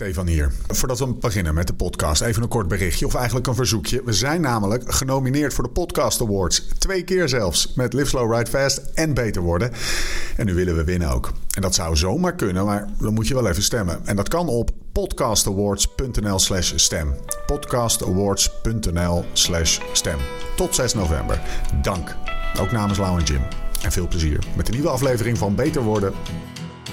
Stefan hier. Voordat we beginnen met de podcast, even een kort berichtje of eigenlijk een verzoekje. We zijn namelijk genomineerd voor de Podcast Awards. Twee keer zelfs. Met Live Slow Ride Fast en Beter Worden. En nu willen we winnen ook. En dat zou zomaar kunnen, maar dan moet je wel even stemmen. En dat kan op podcastawards.nl slash stem. podcastawards.nl slash stem. Tot 6 november. Dank. Ook namens Lau en Jim. En veel plezier met de nieuwe aflevering van Beter Worden.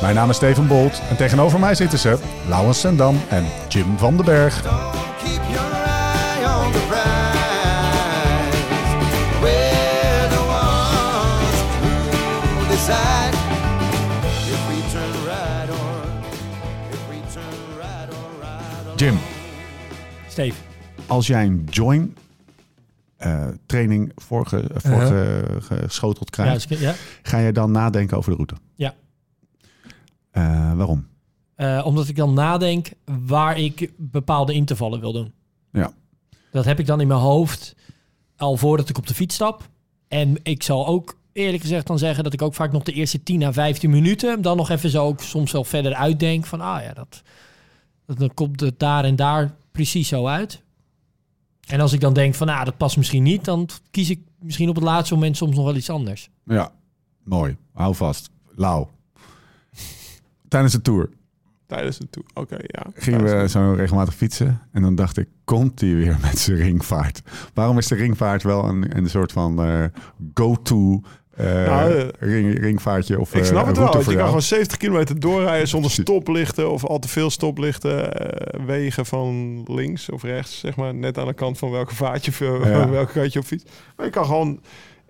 Mijn naam is Steven Bolt en tegenover mij zitten ze Laurens Sendam en Jim van den Berg. Jim, Steve. als jij een join eh, training voorge, voorge, geschoteld Ja, krijgt, ja. ga je dan nadenken over de route? Ja. Eh, waarom? Eh, omdat ik dan nadenk waar ik bepaalde intervallen wil doen. Ja. Dat heb ik dan in mijn hoofd al voordat ik op de fiets stap. En ik zal ook eerlijk gezegd dan zeggen dat ik ook vaak nog de eerste 10 à 15 minuten dan nog even zo ook soms wel verder uitdenk van ah ja, dat, dat dan komt het daar en daar precies zo uit. En als ik dan denk van ah, dat past misschien niet, dan kies ik misschien op het laatste moment soms nog wel iets anders. Ja, mooi. Hou vast. Lau. Tijdens de tour Tijdens de tour. Oké, ja. gingen we zo regelmatig fietsen. En dan dacht ik, komt hij weer met zijn ringvaart? Waarom is de ringvaart wel een, een soort van eh, go-to eh, Nou, eh, ring, ringvaartje of Ik snap het wel. want Je kan gewoon 70 kilometer doorrijden zonder stoplichten of al te veel stoplichten. wegen van links of rechts, zeg maar. Net aan de kant van welke vaartje, Ja. welke kant je op fiets. Maar je kan gewoon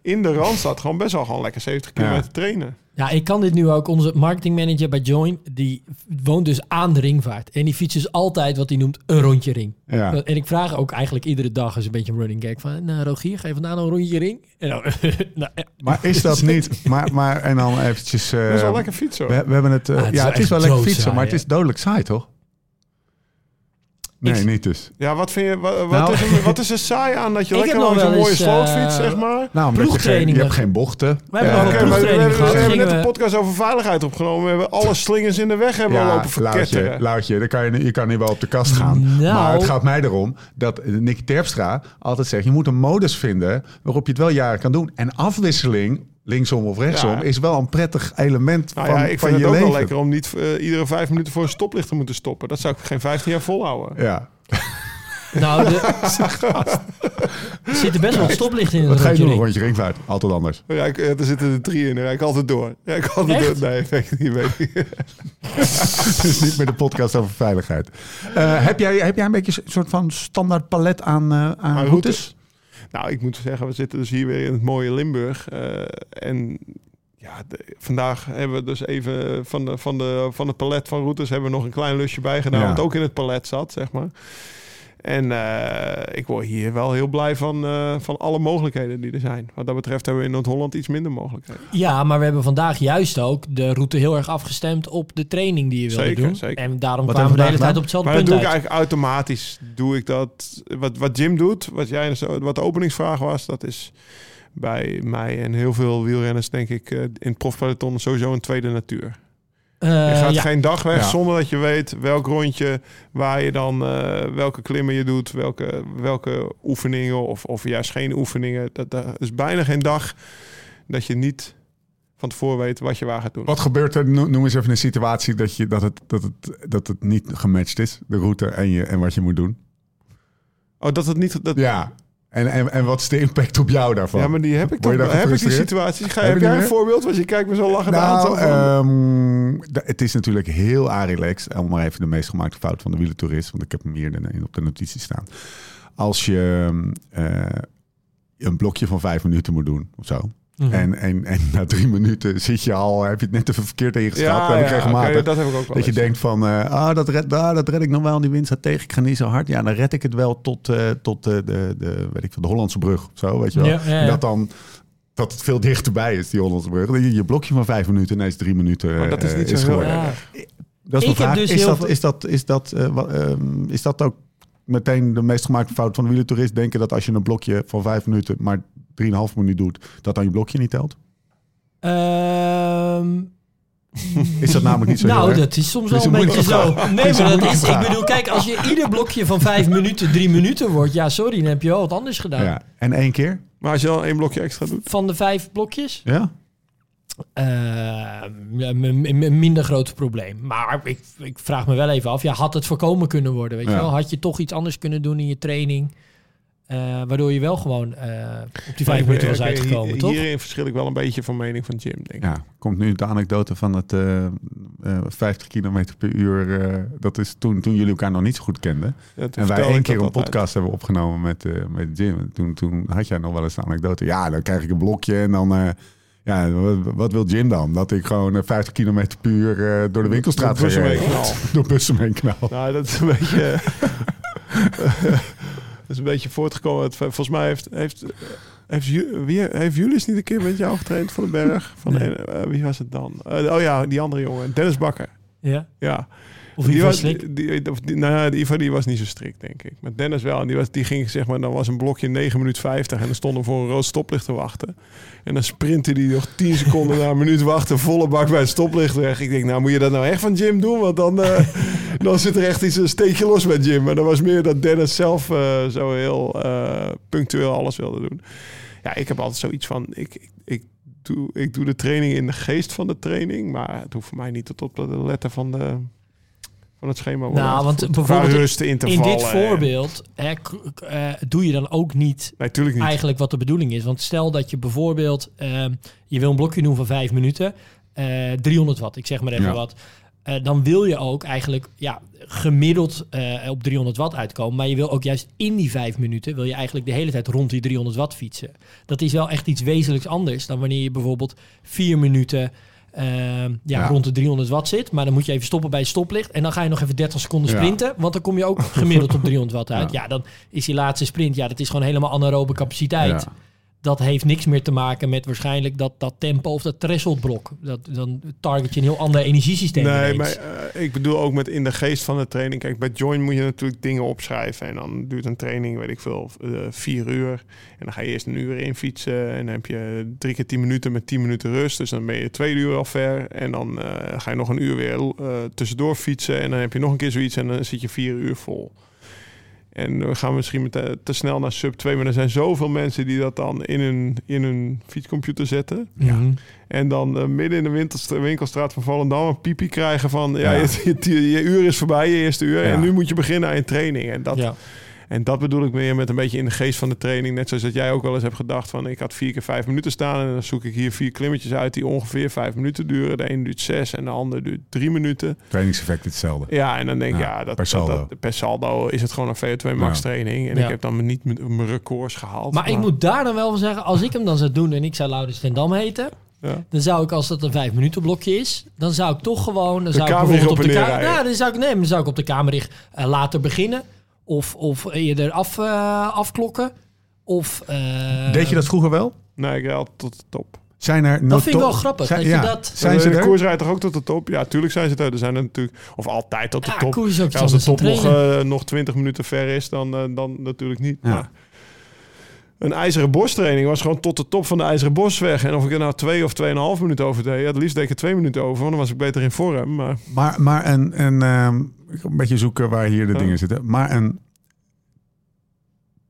in de Randstad gewoon best wel gewoon lekker 70 kilometer trainen. Ja, ik kan dit nu ook. Onze marketingmanager bij Join, die woont dus aan de ringvaart. En die fietst dus altijd wat hij noemt een rondje ring. Ja. En ik vraag ook eigenlijk iedere dag eens een beetje een running gag van... Nou, Rogier, ga je vandaag nog een rondje ring? En dan, nou, ja. Maar is dat niet? Maar, maar en dan eventjes... eh, Dat is wel lekker fietsen. we, we hebben het... eh, Ah, het ja, het is wel lekker fietsen, maar het is dodelijk saai, toch? Nee, Ik- niet dus. Ja, wat vind je... Wat, wat Nou. is, er, wat is er saai aan dat je Ik lekker langs een mooie eens, slootfiets, eh, zeg maar... Nou, omdat je, geen, je Ploegtrainingen. hebt geen bochten. We hebben een maar we, we, hebben net een podcast over veiligheid opgenomen. We hebben alle slingers in de weg hebben we lopen verketteren. Lautje, dan kan je, je kan niet wel op de kast gaan. Nou. Maar het gaat mij erom dat Nicky Terpstra altijd zegt... je moet een modus vinden waarop je het wel jaren kan doen. En afwisseling, linksom of rechtsom... Ja. is wel een prettig element Nou van, ja, ik van vind je het ook leven. wel lekker om niet eh, iedere vijf minuten voor een stoplicht te moeten stoppen. Dat zou ik geen 15 jaar volhouden. Ja. Nou, de, er zitten best wel stoplichten in het Wat ga je rondje doen? Een ring. rondje ringvaart. Altijd anders. Ja, ik, eh, er zitten er drie in, dan rijd ik altijd door. Ja, ik altijd Echt? door. Nee, weet ik niet. Weet niet. Het is niet meer de podcast over veiligheid. Eh, heb, jij, heb jij een beetje een soort van standaard palet aan, aan, Aan routes? routes? Nou, ik moet zeggen, we zitten dus hier weer in het mooie Limburg. eh, en ja, de- vandaag hebben we dus even van, de, van, de, van het palet van routes hebben we nog een klein lusje bij gedaan. Ja. Wat ook in het palet zat, zeg maar. En eh, ik word hier wel heel blij van, eh, van alle mogelijkheden die er zijn. Wat dat betreft hebben we in Noord-Holland iets minder mogelijkheden. Ja, maar we hebben vandaag juist ook de route heel erg afgestemd op de training die je wilde Zeker, doen. zeker. En daarom Wat kwamen we de hele tijd op Maar hetzelfde dat doe punt ik eigenlijk automatisch. Doe ik dat. Wat, wat Jim doet, wat jij zo- wat de openingsvraag was, dat is bij mij en heel veel wielrenners, denk ik, eh, in het profpeloton sowieso een tweede natuur. Eh, Je gaat ja. geen dag weg Ja. zonder dat je weet welk rondje, waar je dan, eh, welke klimmen je doet, welke, welke oefeningen of, of juist geen oefeningen. Dat, dat is bijna geen dag dat je niet van tevoren weet wat je waar gaat doen. Wat gebeurt er? No- Noem eens even een situatie dat, je, dat, het, dat, het, dat het niet gematcht is. De route en, je, en wat je moet doen. Oh, dat het niet. Dat, Ja. En, en, en wat is de impact op jou daarvan? Ja, maar die heb ik toch. Heb ik die situaties? Ga, Heb heb je jij een voorbeeld? Want je kijkt me zo lachend aan. Nou, van- ehm, da- het is natuurlijk heel relaxed. Om maar even de meest gemaakte fout van de wielertourist. Want ik heb hem hier in- op de notitie staan. Als je eh, een blokje van vijf minuten moet doen of zo. Mhm. En, en, en na drie minuten zit je al, heb je het net even verkeerd ingeschat. ja, heb ik ja, regelmatig. oké, dat heb ik ook wel Dat je denkt van, eh, ah, dat, red, ah, dat red ik nog wel, die wind staat tegen, ik ga niet zo hard. Ja, dan red ik het wel tot, eh, tot eh, de, de, weet ik, veel, de Hollandse brug of zo, weet je wel. Ja, ja, ja. En dat dan, dat het veel dichterbij is, die Hollandse brug. Dat je je blokje van vijf minuten, ineens drie minuten Maar dat is niet zo heel geworden. Ja. Dat is Ik vraag. dus is, heel dat, veel- is, dat, is, dat, eh, ehm, is dat ook meteen de meest gemaakte fout van de wielertourist? Denken dat als je een blokje van vijf minuten, maar drieënhalf minuut doet, dat dan je blokje niet telt? Ehm, Is dat namelijk niet zo nou, dat is soms wel is een een beetje zo. vraag. Nee, maar dat is... Ik bedoel, kijk, als je ieder blokje van vijf minuten drie minuten wordt... Ja, sorry, dan heb je wel wat anders gedaan. Ja. En één keer? Maar als je dan één blokje extra doet. Van de vijf blokjes... Ja? een minder groot probleem. Maar ik, ik vraag me wel even af, ja, had het voorkomen kunnen worden? Weet je wel? Had je toch iets anders kunnen doen in je training? Eh, waardoor je wel gewoon eh, op die vijf minuten was uitgekomen, hier- toch? Hierin verschil ik wel een beetje van mening van Jim, denk ik. Ja, komt nu de anekdote van het eh, eh, 50 kilometer per uur. eh, dat is toen, toen jullie elkaar nog niet zo goed kenden. Ja, En wij één keer een podcast hebben opgenomen met, eh, met Jim. Toen, toen had jij nog wel eens de anekdote. Ja, dan krijg ik een blokje en dan... eh, ja, wat, wat wil Jim dan? Dat ik gewoon eh, 50 kilometer per uur eh, door de winkelstraat Door bussen ga. Door bussen heen knal. Nou, dat is een beetje... dat is een beetje voortgekomen. uit- Volgens mij heeft... heeft heeft, wie, heeft Julius niet een keer met jou getraind van den berg? Van Nee. eh, wie was het dan? Eh, oh ja, die andere jongen. Dennis Bakker. Ja. Ja. Of die die was, die, die, of die- nou ja, die, Ivo die was niet zo strikt, denk ik. Maar Dennis wel. En die, was, die ging, zeg maar, dan was een blokje 9 minuten 50 en dan stond hem voor een rood stoplicht te wachten. En dan sprintte hij nog 10 seconden na een minuut wachten, volle bak bij het stoplicht weg. Ik denk, nou moet je dat nou echt van Jim doen? Want dan, eh, dan zit er echt iets een steekje los met Jim. Maar dat was meer dat Dennis zelf eh, zo heel eh, punctueel alles wilde doen. Ja, ik heb altijd zoiets van, ik, ik, ik, doe, ik doe de training in de geest van de training. Maar het hoeft voor mij niet tot op de letter van de van het schema worden Nou, want bijvoorbeeld rust, In dit en- voorbeeld hè, k- k- eh, doe je dan ook niet Nee, niet. eigenlijk wat de bedoeling is. Want stel dat je bijvoorbeeld, ehm, je wil een blokje doen van vijf minuten, eh 300 watt, ik zeg maar even Ja. wat. Eh, dan wil je ook eigenlijk ja, gemiddeld eh, op 300 watt uitkomen. Maar je wil ook juist in die vijf minuten, wil je eigenlijk de hele tijd rond die 300 watt fietsen. Dat is wel echt iets wezenlijks anders dan wanneer je bijvoorbeeld vier minuten ja, Ja. rond de 300 watt zit. Maar dan moet je even stoppen bij het stoplicht. En dan ga je nog even 30 seconden Ja. sprinten. Want dan kom je ook gemiddeld op 300 watt uit. Ja. Ja, dan is die laatste sprint, ja, dat is gewoon helemaal anaerobe capaciteit. Dat heeft niks meer te maken met waarschijnlijk dat, dat tempo of dat thresholdblok. Dat, dan target je een heel ander energiesysteem. Nee, ineens. maar eh, ik bedoel ook met in de geest van de training. Kijk, bij Join moet je natuurlijk dingen opschrijven. En dan duurt een training, weet ik veel, eh, vier uur. En dan ga je eerst een uur in fietsen. En dan heb je drie keer tien minuten met tien minuten rust. Dus dan ben je twee uur al ver. En dan eh, ga je nog een uur weer tussendoor fietsen. En dan heb je nog een keer zoiets en dan zit je vier uur vol. En we gaan misschien met te, te snel naar sub 2. Maar er zijn zoveel mensen die dat dan in hun, in hun fietscomputer zetten. Mhm. En dan eh, midden in de winkelst- winkelstraat van Volendam een piepie krijgen van... Ja, Ja. Je, je, je uur is voorbij, je eerste uur. Ja. En nu moet je beginnen aan je training. En dat, ja. En dat bedoel ik meer met een beetje in de geest van de training. Net zoals dat jij ook wel eens hebt gedacht van... Ik had vier keer vijf minuten staan. En dan zoek ik hier vier klimmetjes uit die ongeveer vijf minuten duren. De een duurt zes en de ander duurt drie minuten. Trainingseffect hetzelfde. Ja, en dan denk ik, Ja, ja, dat, per dat- saldo. dat- per saldo is het gewoon een VO2 max Ja. training. En Ja. ik heb dan niet mijn records gehaald. Maar ik moet daar dan wel van zeggen, als ik hem dan zou doen en ik zou Laurens ten Dam heten, Ja. dan zou ik, als dat een vijf minuten blokje is, dan zou ik toch gewoon, dan zou ik bijvoorbeeld op op de kamer, dan zou ik nee, dan zou ik op de kamerig eh, later beginnen of of eerder af eh, afklokken of. eh, Deed je dat vroeger wel? Nee, ik rijd altijd tot de top. Zijn er Dat vind ik wel grappig, dat je dat- Zijn ze de er? koers rijdt toch ook tot de top? Ja, tuurlijk zijn ze er. Er zijn er natuurlijk, of altijd tot de Ja, top. Ja, als de top nog, eh, nog 20 minuten ver is, dan, dan natuurlijk niet. Ja. Maar een ijzeren bostraining was gewoon tot de top van de ijzeren bosweg. En of ik er nou twee of tweeënhalf minuten over deed, ja, het liefst deed ik er twee minuten over, want dan was ik beter in vorm. Maar Maar, maar een, een, ehm, ik ga een beetje zoeken waar hier de Ja. dingen zitten. Maar een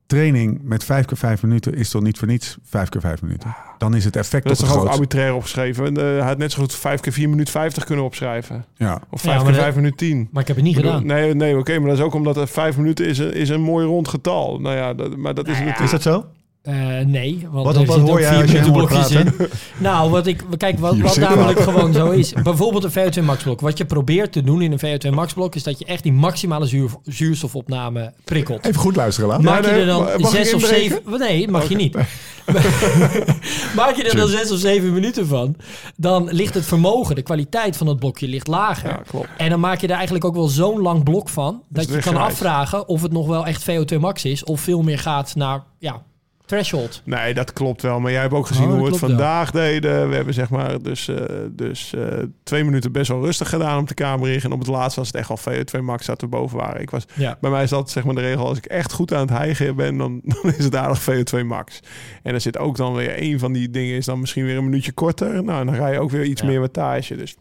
training met vijf keer vijf minuten is toch niet voor niets vijf keer vijf minuten? Dan is het effect Dat is toch ook arbitrair opgeschreven. Eh, hij had net zo goed 5 keer 4 minuut 50 kunnen opschrijven. Ja. Of Ja, 5 maar keer 5 minuut 10. Maar ik heb het niet bedoel, gedaan. Nee, nee oké, maar dat is ook omdat er 5 minuten is een, is een mooi rond getal. Nou ja, dat, maar dat is natuurlijk... Is dat zo? Eh, nee, want Wat- er wat hoor ook jij vier als je blokjes in. Nou, wat ik, kijk, wat, namelijk gewoon zo is. Bijvoorbeeld een VO2 max blok. Wat je probeert te doen in een VO2 max blok is dat je echt die maximale zuur, zuurstofopname prikkelt. Even goed luisteren, Lau. Maak nee, je er dan zes of zeven... Nee, mag je niet. Maak je er dan zes of zeven minuten van, dan ligt het vermogen, de kwaliteit van het blokje ligt lager. Ja, klopt. En dan maak je er eigenlijk ook wel zo'n lang blok van, dat het je kan afvragen of het nog wel echt VO2 max is, of veel meer gaat naar, ja, threshold. Nee, dat klopt wel. Maar jij hebt ook gezien Oh, hoe we het wel. vandaag deden. We hebben zeg maar dus, eh, dus eh, twee minuten best wel rustig gedaan op de kamer in. En op het laatst was het echt al VO2 max dat we boven waren. Ik was, Ja. bij mij is dat zeg maar de regel. Als ik echt goed aan het hijgen ben, dan, dan is het aardig VO2 max. En er zit ook dan weer een van die dingen is dan misschien weer een minuutje korter. Nou, dan ga je ook weer iets Ja. meer wattage. Dus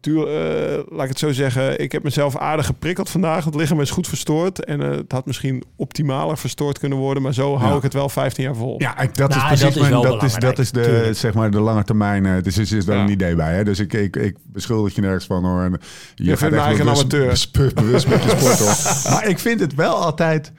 Tuur, eh, laat ik het zo zeggen, ik heb mezelf aardig geprikkeld vandaag. Het lichaam is goed verstoord. En eh, het had misschien optimaler verstoord kunnen worden. Maar zo hou Ja. ik het wel 15 jaar vol. Ja, ik, dat Nou, is precies dat is mijn, dat is, dat is de, tuurlijk. zeg maar, de lange termijn. Dus er zit wel Ja. een idee bij. Hè? Dus ik, ik, ik beschuldig je nergens van hoor. En Je, me eigenlijk een amateur. bewust, met je sport hoor. Maar ik vind het wel altijd.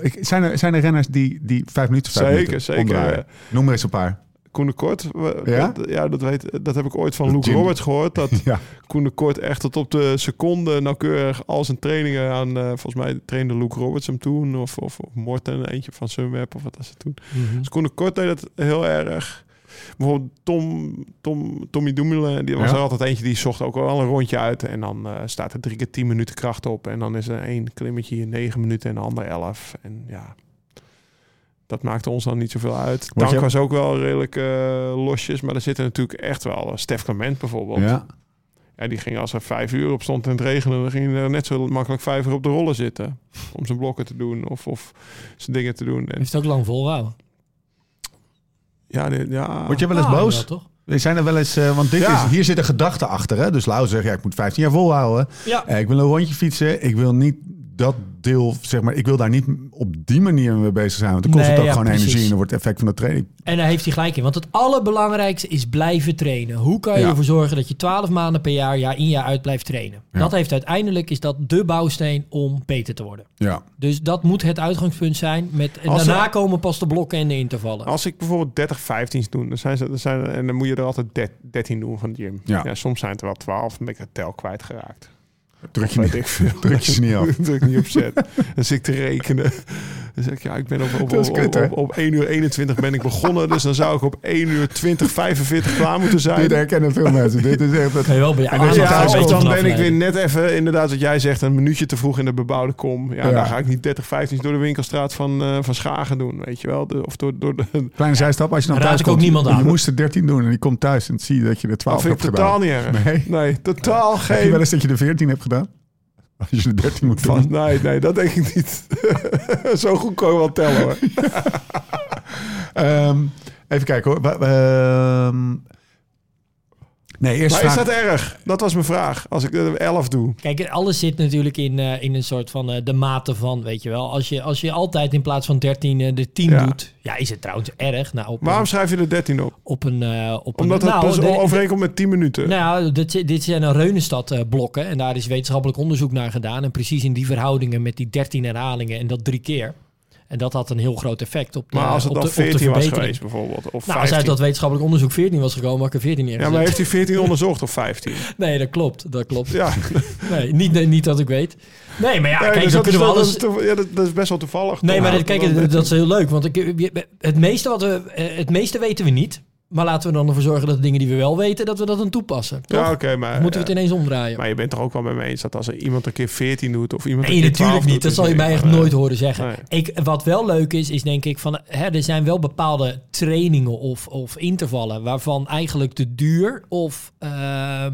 ik, zijn, er, zijn er renners die, die vijf minuten, vijf Zeker, minuten zeker. omdraaien? Noem er eens een paar. Koen de Kort, Ja? dat, ja, dat, weet, dat heb ik ooit van Dat Luke Roberts gehoord. Dat Ja. Koen de Kort echt tot op de seconde nauwkeurig al zijn trainingen aan... eh, volgens mij trainde Luke Roberts hem toen. Of, of, of Morten, eentje van Sunweb of wat was het toen. Dus Koen de Kort deed het heel erg. Bijvoorbeeld Tom, Tom, Tommy Dumoulin, die was Ja. er altijd eentje die zocht ook wel een rondje uit. En dan eh, staat er drie keer tien minuten kracht op. En dan is er één klimmetje in negen minuten en de ander elf. En ja, dat maakte ons dan niet zoveel uit. Dank je- was ook wel redelijk eh, losjes. Maar er zitten natuurlijk echt wel... uh, Stef Clement bijvoorbeeld. Ja. Ja. die ging als er vijf uur op stond en het regende... dan ging hij er net zo makkelijk vijf uur op de rollen zitten. Om zijn blokken te doen of, of zijn dingen te doen. En, Heeft het ook lang volgehouden. ja, dit- ja. Word je wel eens Ah, boos? ja, toch? We zijn er wel eens, eh, want dit Ja. is, hier zit een gedachte achter. Hè? Dus Lau zegt, ja, ik moet 15 jaar volhouden. Ja. Eh, ik wil een rondje fietsen. Ik wil niet dat deel, zeg maar, ik wil daar niet op die manier mee bezig zijn. Want dan kost Nee, het ook ja, gewoon precies. energie en dan wordt het effect van de training. En daar heeft hij gelijk in. Want het allerbelangrijkste is blijven trainen. Hoe kan je Ja. ervoor zorgen dat je 12 maanden per jaar, jaar in jaar uit blijft trainen? Ja. Dat heeft uiteindelijk is dat de bouwsteen om beter te worden. Ja. Dus dat moet het uitgangspunt zijn. Met, en Als daarna er- komen pas de blokken en de intervallen. Als ik bijvoorbeeld 30, 15 doe, dan zijn ze, dan zijn, en dan moet je er altijd der- 13 doen van de gym. Ja. Ja. soms zijn het er wel 12, dan ben ik de tel kwijtgeraakt. Druk je niet. veel. Druk je ze niet af. Druk niet op zet. dan zit ik te rekenen. Dan zeg ik, ja, ik ben op, op, op, kut, hè? op, op 1 uur 21 ben ik begonnen. Dus dan zou ik op 1 uur 20, 45 klaar moeten zijn. Dit herkennen veel mensen. Dit is echt... het- wel bij je En Ja, dan ben ik weer net even, inderdaad wat jij zegt, een minuutje te vroeg in de bebouwde kom. Ja, Ja. dan ga ik niet 30, 15 door de winkelstraat van, eh, van Schagen doen, weet je wel. De, of door, door de, Kleine zijstap, als je dan thuis ik ook komt. niemand aan. Je moest er 13 doen en die komt thuis en zie je dat je er 12 dat vind hebt ik totaal gedaan. niet erg. Nee. Nee, totaal Heb je wel geen... eens dat je de 14 hebt gedaan? Als je de 13 moet doen. Van, nee, nee, dat denk ik niet. Zo goed kan je wel tellen hoor. Ehm, even kijken hoor. Ehm, nee, eerst Maar is dat erg? Dat was mijn vraag. Als ik er 11 doe. Kijk, alles zit natuurlijk in, eh, in een soort van eh, de mate van, weet je wel. Als je, als je altijd in plaats van 13 eh, de 10 Ja. doet. Ja, is het trouwens erg. Nou, op Waarom een, schrijf je er 13 op? op een, eh, op Omdat een, het nou, pas de- overeenkomt met 10 minuten. Nou, dit, dit zijn een Reunenstad eh, blokken en daar is wetenschappelijk onderzoek naar gedaan. En precies in die verhoudingen met die 13 herhalingen en dat drie keer. En dat had een heel groot effect op de maar als het op dan de, op de 14 was verbetering. geweest bijvoorbeeld. Of Nou, 15. als uit dat wetenschappelijk onderzoek 14 was gekomen, had ik er 14 ja, neergezet. maar heeft hij 14 onderzocht of 15? Nee, dat klopt. Dat klopt. Ja, Nee, niet, nee, niet dat ik weet. Nee, maar ja, Nee, kijk, dus dat, is, kunnen we dat, alles... is, ja, dat, is best wel toevallig. Nee, maar dat, Ja, kijk, dat is heel leuk. Want ik, het, meeste wat we, eh, het meeste weten we niet. Maar laten we dan ervoor zorgen dat de dingen die we wel weten, dat we dat dan toepassen. Toch? Ja, oké, maar... Moeten we het ineens omdraaien? Maar je bent toch ook wel met me eens dat als er iemand een keer 14 doet of iemand Nee, een keer natuurlijk 12 niet. Dat doet, zal je mij echt nooit van, horen zeggen. nee. Ik, wat wel leuk is, is denk ik van... Hè, er zijn wel bepaalde trainingen of, of intervallen... waarvan eigenlijk de duur of eh,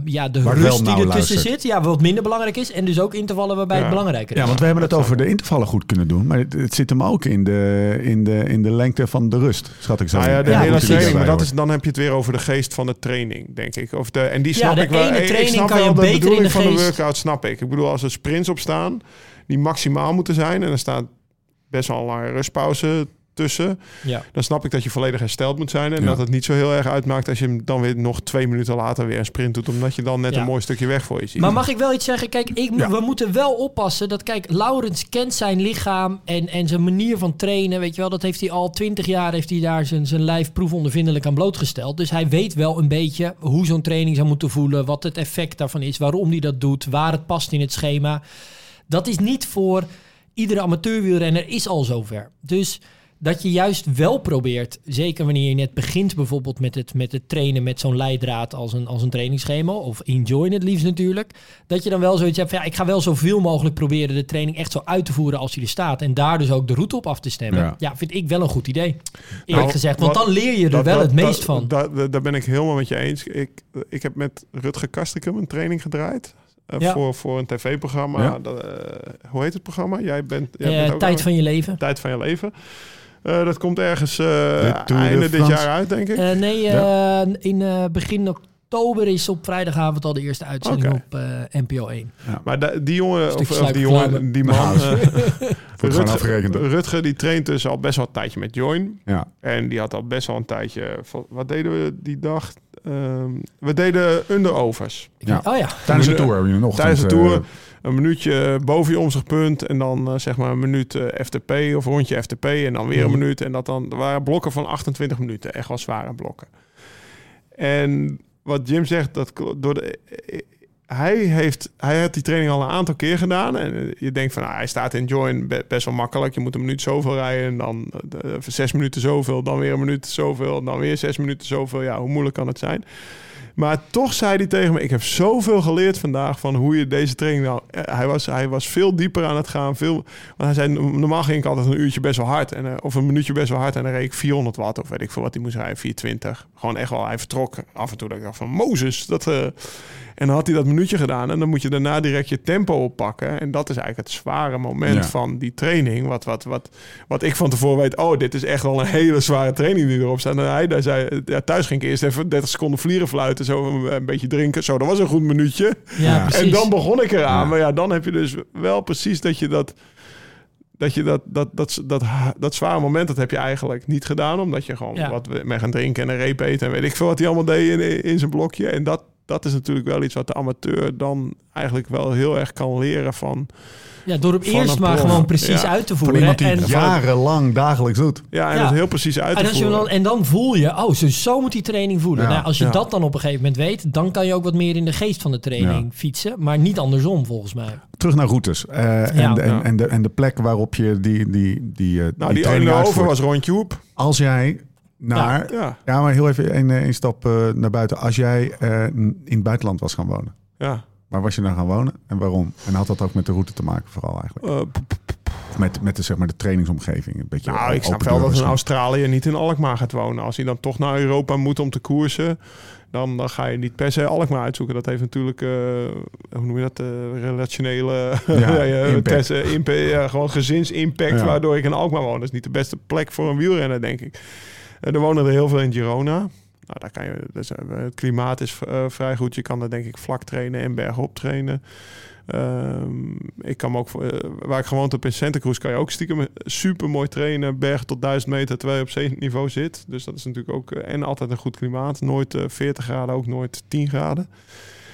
ja, de rust die ertussen zit... Ja, wat minder belangrijk is. En dus ook intervallen waarbij Ja. het belangrijker is. Ja, want we hebben het dat over de intervallen goed kunnen doen. Maar het, het zit hem ook in de, in, de, in de lengte van de rust, schat ik zo. Nou ja, de Ja, hele training, maar dat is, dan heb je het weer over de geest van de training, denk ik. Of de, en die snap ik wel. ene Ik- snap kan je wel de bedoeling de van de workout, snap ik. Ik bedoel, als er sprints op staan, die maximaal moeten zijn, en er staan best wel een lange rustpauze tussen. Ja. Dan snap ik dat je volledig hersteld moet zijn. En Ja. dat het niet zo heel erg uitmaakt als je hem dan weer nog twee minuten later weer een sprint doet. Omdat je dan net Ja. een mooi stukje weg voor je ziet. Maar mag ik wel iets zeggen? Kijk, ik, Ja. we moeten wel oppassen dat, kijk, Laurens kent zijn lichaam en, en zijn manier van trainen. Weet je wel, dat heeft hij al twintig jaar, heeft hij daar zijn, zijn lijf proefondervindelijk aan blootgesteld. Dus hij weet wel een beetje hoe zo'n training zou moeten voelen, wat het effect daarvan is, waarom hij dat doet, waar het past in het schema. Dat is niet voor iedere amateurwielrenner is al zover. Dus dat je juist wel probeert, zeker wanneer je net begint bijvoorbeeld met het, met het trainen met zo'n leidraad als een, als een trainingsschema, of enjoy het liefst natuurlijk, dat je dan wel zoiets hebt van ja, ik ga wel zoveel mogelijk proberen de training echt zo uit te voeren als die er staat en daar dus ook de route op af te stemmen. Ja, Ja. vind ik wel een goed idee. Eerlijk Nou, gezegd, want wat- dan leer je er Dat- wel dat- het meest dat- van. daar ben ik helemaal met je eens. Ik, ik heb met Rutger Kastrikum een training gedraaid. eh, Ja. voor, voor een tv-programma. Ja. Eh, hoe heet het programma? Jij bent, jij Eh, bent ook tijd aan- van je leven. tijd van je leven. Eh, dat komt ergens eh, de einde dit jaar uit, denk ik. Eh, nee, eh, in eh, begin oktober is op vrijdagavond al de eerste uitzending op eh, NPO 1. maar da- die jongen, of, die jongen, die man, Nou, Rutger? Rutger, die traint dus al best wel een tijdje met Join. Ja. En die had al best wel een tijdje... van- Wat deden we die dag? Ehm, we deden underovers. Ja. oh ja, Tijdens de tour hebben we nog Tijdens de tour een minuutje boven je omzichtpunt en dan eh, zeg maar een minuut eh, FTP of rondje FTP en dan weer een Mhm. minuut. En dat dan er waren blokken van 28 minuten, echt wel zware blokken. En wat Jim zegt, dat door de, eh, hij heeft hij had die training al een aantal keer gedaan en je denkt van ah, hij staat in join be- best wel makkelijk. Je moet een minuut zoveel rijden en dan zes minuten zoveel, dan weer een minuut zoveel, dan weer zes minuten zoveel. Ja, hoe moeilijk kan het zijn? Maar toch zei hij tegen me: Ik heb zoveel geleerd vandaag van hoe je deze training nou. eh, Hij was, hij was veel dieper aan het gaan. Veel, want hij zei: Normaal ging ik altijd een uurtje best wel hard. En, eh, of een minuutje best wel hard. En dan reed ik 400 watt. Of weet ik veel wat hij moest rijden. 420. Gewoon echt wel. Hij vertrok af en toe. Dat ik dacht van Mozes. Dat, eh, en dan had hij dat minuutje gedaan. En dan moet je daarna direct je tempo oppakken. En dat is eigenlijk het zware moment Ja. van die training. Wat, wat, wat, wat ik van tevoren weet. Oh, dit is echt wel een hele zware training die erop staat. En hij daar zei, ja, thuis ging ik eerst even 30 seconden vlieren fluiten. Zo een, een beetje drinken. Zo, dat was een goed minuutje. ja. En dan begon ik eraan. Ja. Maar ja, dan heb je dus wel precies dat je dat... Dat je dat, dat, dat, dat, dat zware moment, dat heb je eigenlijk niet gedaan. Omdat je gewoon Ja. wat we- mee gaan drinken en een reep eten. En weet ik veel wat hij allemaal deed in, in zijn blokje. En dat, dat is natuurlijk wel iets wat de amateur dan eigenlijk wel heel erg kan leren van... ja, door hem van eerst maar gewoon precies Ja. uit te Van voeren. iemand die en, het jarenlang dagelijks doet. Ja, en Ja. dat heel precies uit te en, als je voeren. dan, en dan voel je, oh, zo, zo moet die training voelen. Ja. Nou, als je Ja. dat dan op een gegeven moment weet, dan kan je ook wat meer in de geest van de training Ja. fietsen. Maar niet andersom, volgens mij. Terug naar routes. Eh, en, en, en, de, en de plek waarop je die, die, die, eh, nou, die, training ene over uitvoert. was rondje hoep. Als jij naar... Ja. Ja, maar heel even een, een stap eh, naar buiten. Als jij eh, in het buitenland was gaan wonen. ja. Waar was je dan gaan wonen en waarom? En had dat ook met de route te maken vooral eigenlijk? Eh, Of met, met de, zeg maar, de trainingsomgeving? Een beetje Nou, ik snap wel dat een. Australiër niet in Alkmaar gaat wonen. Als hij dan toch naar Europa moet om te koersen, dan, dan ga je niet per se Alkmaar uitzoeken. Dat heeft natuurlijk, eh, hoe noem je dat, eh, relationele Ja, ja, impact. pers- impa- ja, gewoon gezinsimpact, Ja. waardoor ik in Alkmaar woon. Dat is niet de beste plek voor een wielrenner, denk ik. Er wonen er heel veel in Girona. Nou, daar kan je, dus, eh, het klimaat is eh, vrij goed. Je kan er denk ik vlak trainen en bergop trainen. Ehm, ik kan me ook, eh, waar ik gewoond heb in Santa Cruz, kan je ook stiekem super mooi trainen. Berg tot 1000 meter terwijl je op zeeniveau zit. Dus dat is natuurlijk ook, eh, en altijd een goed klimaat. Nooit eh, 40 graden, ook nooit 10 graden.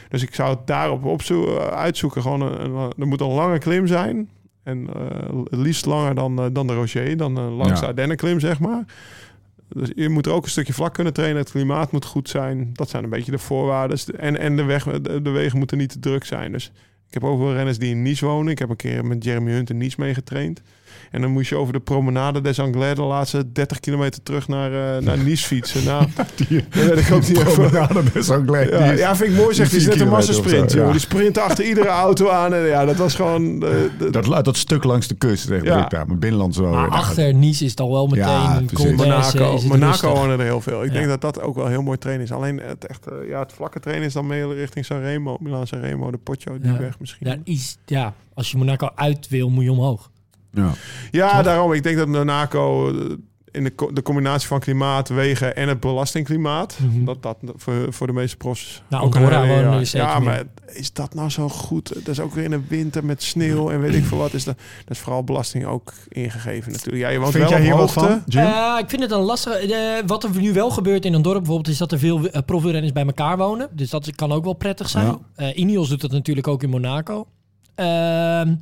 Dus ik zou het daarop opzo- eh, uitzoeken. Gewoon een, een- er moet een lange klim zijn. En eh, het liefst langer dan, eh, dan de Rocher, dan langste Ja. Ardennenklim, zeg maar. Dus je moet er ook een stukje vlak kunnen trainen. Het klimaat moet goed zijn. Dat zijn een beetje de voorwaarden. En, en de, weg, de, de wegen moeten niet te druk zijn. Dus ik heb ook wel renners die in Nice wonen. Ik heb een keer met Jeremy Hunt in Nice meegetraind. En dan moest je over de promenade des Anglais de laatste 30 kilometer terug naar, eh, naar Nice fietsen. Nou, Die weet ik ook even. promenade is ook leuk. Ja, Die is- ja, vind ik mooi zeg. Die is net een massasprint. zo, joh. ja. Die sprint achter iedere auto aan. En ja, dat was gewoon... eh, de- dat, dat stuk langs de kust, zeg Ja. ik daar. Mijn binnenland zo. Maar achter Nice is het al wel meteen Ja, een Monaco, Monaco wonen er heel veel. Ik Ja. denk dat dat ook wel heel mooi trainen is. Alleen het, echt, eh, ja, het vlakke trainen is dan meer richting Sanremo. Milan Sanremo, de Poggio, die Ja. weg misschien. Daar is, ja, als je Monaco uit wil, moet je omhoog. Ja. Ja, daarom. Ik denk dat Monaco... eh, in de, co- de combinatie van klimaat, wegen en het belastingklimaat. Mhm. Dat dat voor, voor de meeste profs. Nou, ook een wonen ja, zeker ja, meer. maar is dat nou zo goed? Dat is ook weer in de winter met sneeuw en weet ik veel wat. Is dat, dat is vooral belasting ook ingegeven natuurlijk. Ja, je woont Vind wel jij op hoogte. van, Jim? Eh, ik vind het een lastige. eh, wat er nu wel gebeurt in een dorp bijvoorbeeld, is dat er veel uh, profwielrenners bij elkaar wonen. Dus dat kan ook wel prettig zijn. Ja. Eh, Ineos doet dat natuurlijk ook in Monaco. Ehm,